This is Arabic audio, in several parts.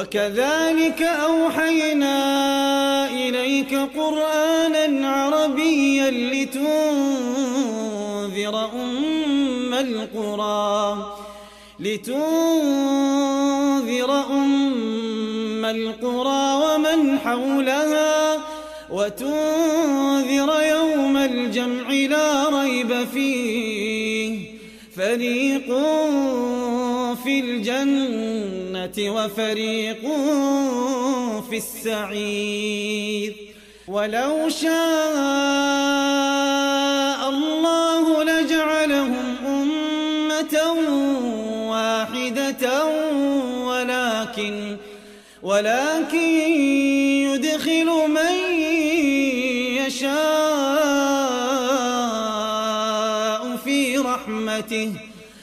وكذلك أوحينا إليك قرآنا عربيا لتنذر أم القرى لتنذر أم القرى ومن حولها وتنذر يوم الجمع لا ريب فيه. فريق في الجنة وفريق في السعير. ولو شاء الله لجعلهم أمة واحدة ولكن ولكن يدخل من يشاء في رحمته.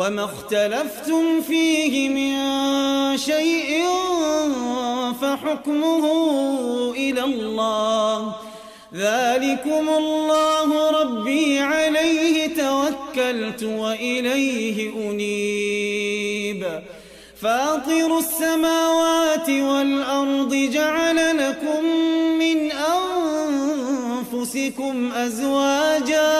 وما اختلفتم فيه من شيء فحكمه إلى الله. ذلكم الله ربي عليه توكلت وإليه أنيب. فاطر السماوات والأرض جعل لكم من أنفسكم أزواجاً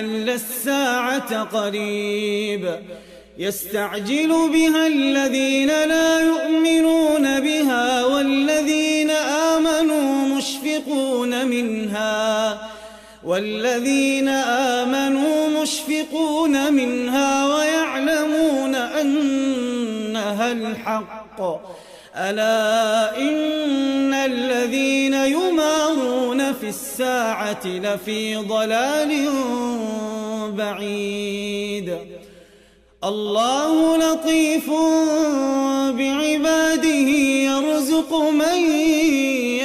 لعل الساعة قريب؟ يستعجل بها الذين لا يؤمنون بها والذين آمنوا مشفقون منها والذين آمنوا مشفقون منها ويعلمون أنها الحق. ألا إن الذين يمارون في الساعة لفي ضلال بعيد. الله لطيف بعباده يرزق من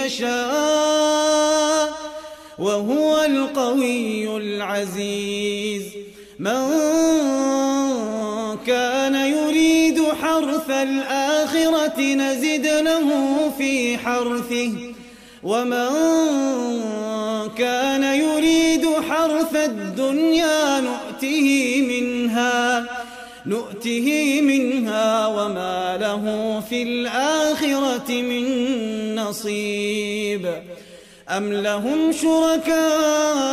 يشاء وهو القوي العزيز. من كان يريد حرث الآخرة نزد له في حرثه. ومن كان يريد حرث الدنيا نؤته منها نؤته منها وما له في الآخرة من نصيب. أم لهم شركاء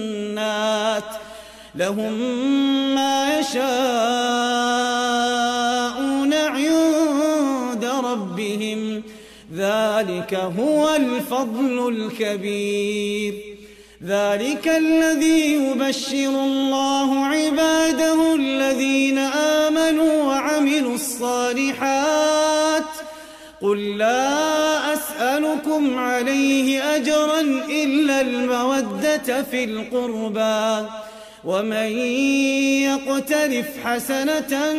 الجنات لهم ما يشاءون عند ربهم. ذلك هو الفضل الكبير. ذلك الذي يبشر الله عباده الذين آمنوا وعملوا الصالحات. قل لا أسألكم عليه أجرا إلا المودة في القربى. ومن يقترف حسنة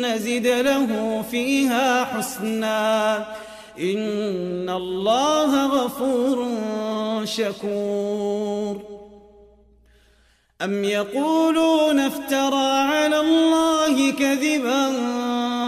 نزد له فيها حسنا. إن الله غفور شكور. أم يقولون افترى على الله كذبا؟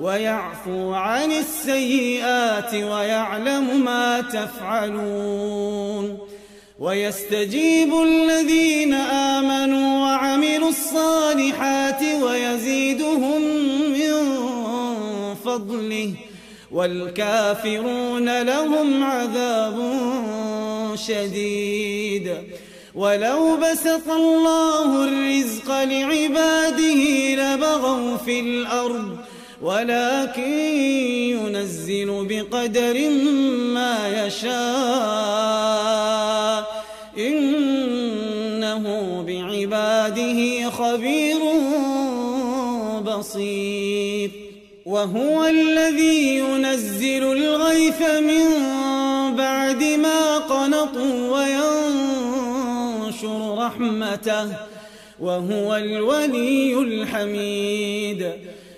ويعفو عن السيئات ويعلم ما تفعلون ويستجيب الذين آمنوا وعملوا الصالحات ويزيدهم من فضله والكافرون لهم عذاب شديد ولو بسط الله الرزق لعباده لبغوا في الأرض ولكن ينزل بقدر ما يشاء. إنه بعباده خبير بصير. وهو الذي ينزل الغيث من بعد ما قنطوا وينشر رحمته. وهو الولي الحميد.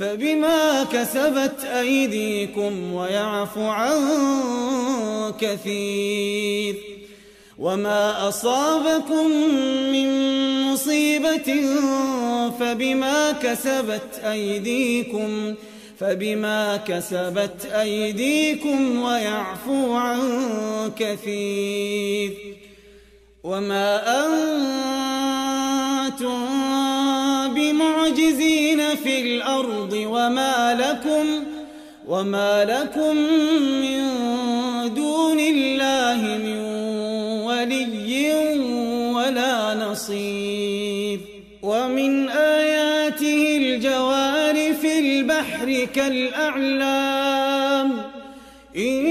فبما كسبت أيديكم ويعفو عن كثير وما أصابكم من مصيبة فبما كسبت أيديكم فبما كسبت أيديكم ويعفو عن كثير وما أنتم بمعجزين في الأرض وما لكم وما لكم من دون الله من ولي ولا نصير ومن آياته الجوار في البحر كالأعلام إن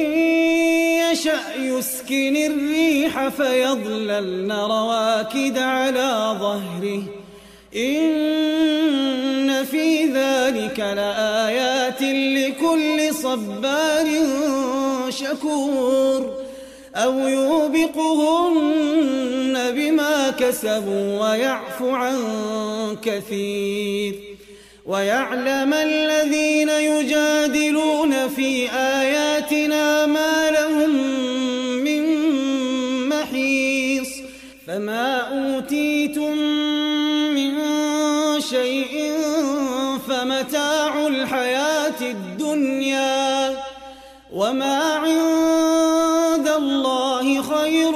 يشأ يسكن الريح فيظللن رواكد على ظهره إن في ذلك لآيات لكل صبار شكور أو يوبقهن بما كسبوا ويعفو عن كثير ويعلم الذين يجادلون في آياتنا ما لهم من محيص فما أوتيتم شيء فمتاع الحياة الدنيا وما عند الله خير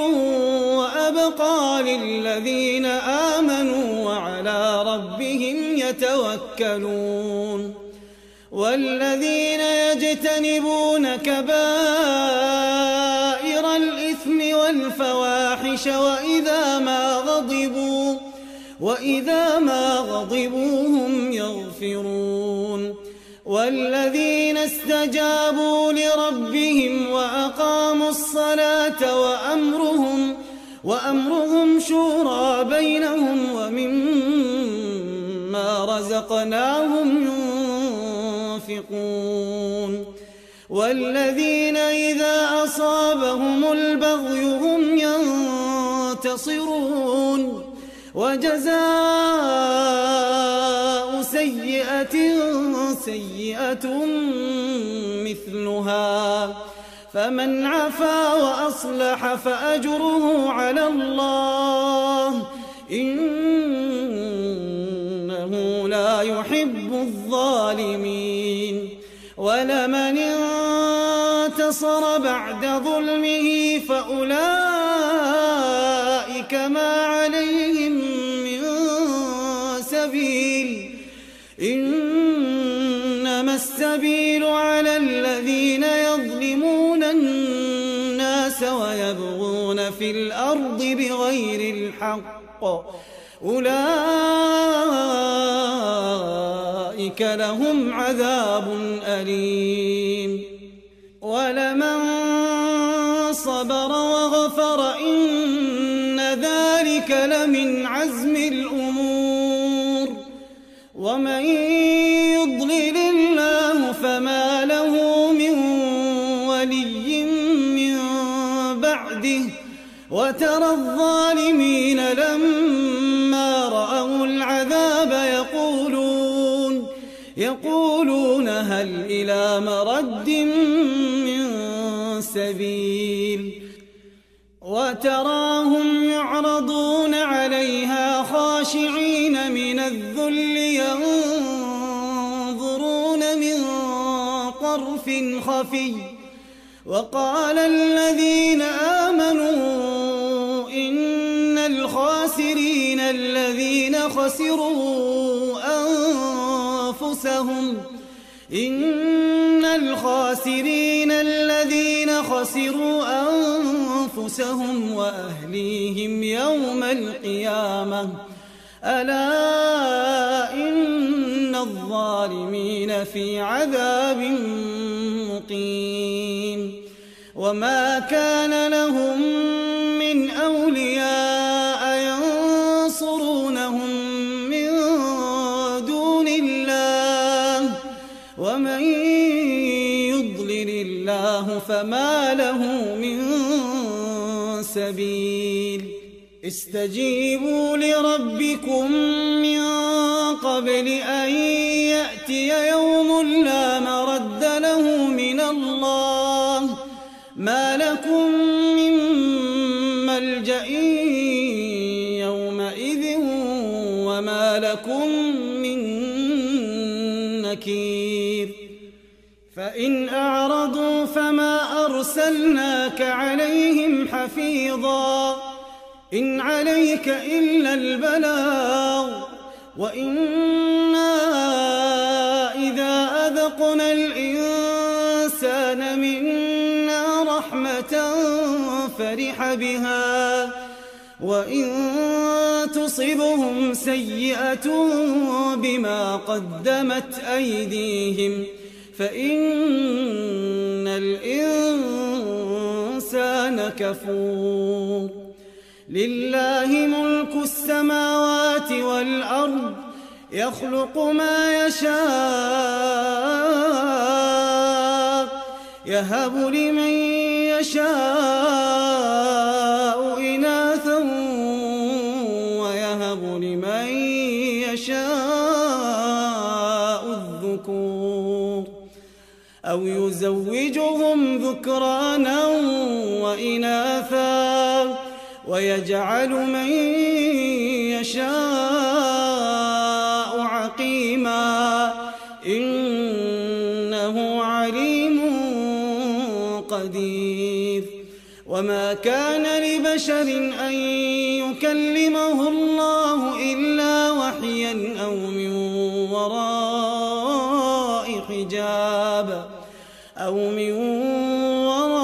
وأبقى للذين آمنوا وعلى ربهم يتوكلون والذين يجتنبون كبائر وإذا ما غضبوا هم يغفرون والذين استجابوا لربهم وأقاموا الصلاة وأمرهم وأمرهم شورى بينهم ومما رزقناهم ينفقون والذين إذا أصابهم البغي هم ينتصرون وجزاء سيئة سيئة مثلها. فمن عفا وأصلح فأجره على الله. إنه لا يحب الظالمين. ولمن انتصر بعد ظلمه فأولئك ما في الأرض بغير الحق. أولئك لهم عذاب أليم. وترى الظالمين لما رأوا العذاب يقولون يقولون هل إلى مرد من السبيل وتراهم يعرضون عليها خاشعين من الذل ينظرون من طرف خفي وقال الذين آمنوا الخاسرين الذين خسروا أنفسهم. إن الخاسرين الذين خسروا أنفسهم وأهليهم يوم القيامة. ألا إن الظالمين في عذاب مقيم. وما كان لهم من أولياء فما له من سبيل استجيبوا لربكم من قبل أن يأتي يوم لا مرد له من الله ما لكم عليك إلا البلاغ. وإنا إذا أذقنا الإنسان منا رحمة فرح بها. وإن تصبهم سيئة بما قدمت أيديهم فإن الإنسان كفور. لله ملك السماوات والأرض يخلق ما يشاء يهب لمن يشاء إناثا ويهب لمن يشاء الذكور أو يزوجهم ذكرانا وإناثا. ويجعل من يشاء عقيما. إنه عليم قدير. وما كان لبشر أن يكلمه الله إلا وحيا أو من وراء حجاب أو من وراء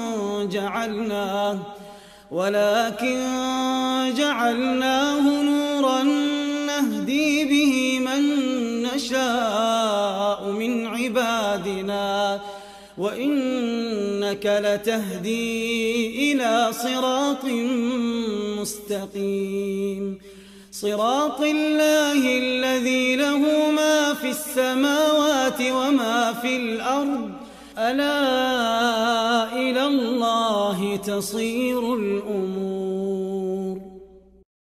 جعلناه ولكن جعلناه نورا نهدي به من نشاء من عبادنا وإنك لتهدي إلى صراط مستقيم. صراط الله الذي له ما في السماوات وما في الأرض ألا إلى الله تصير الأمور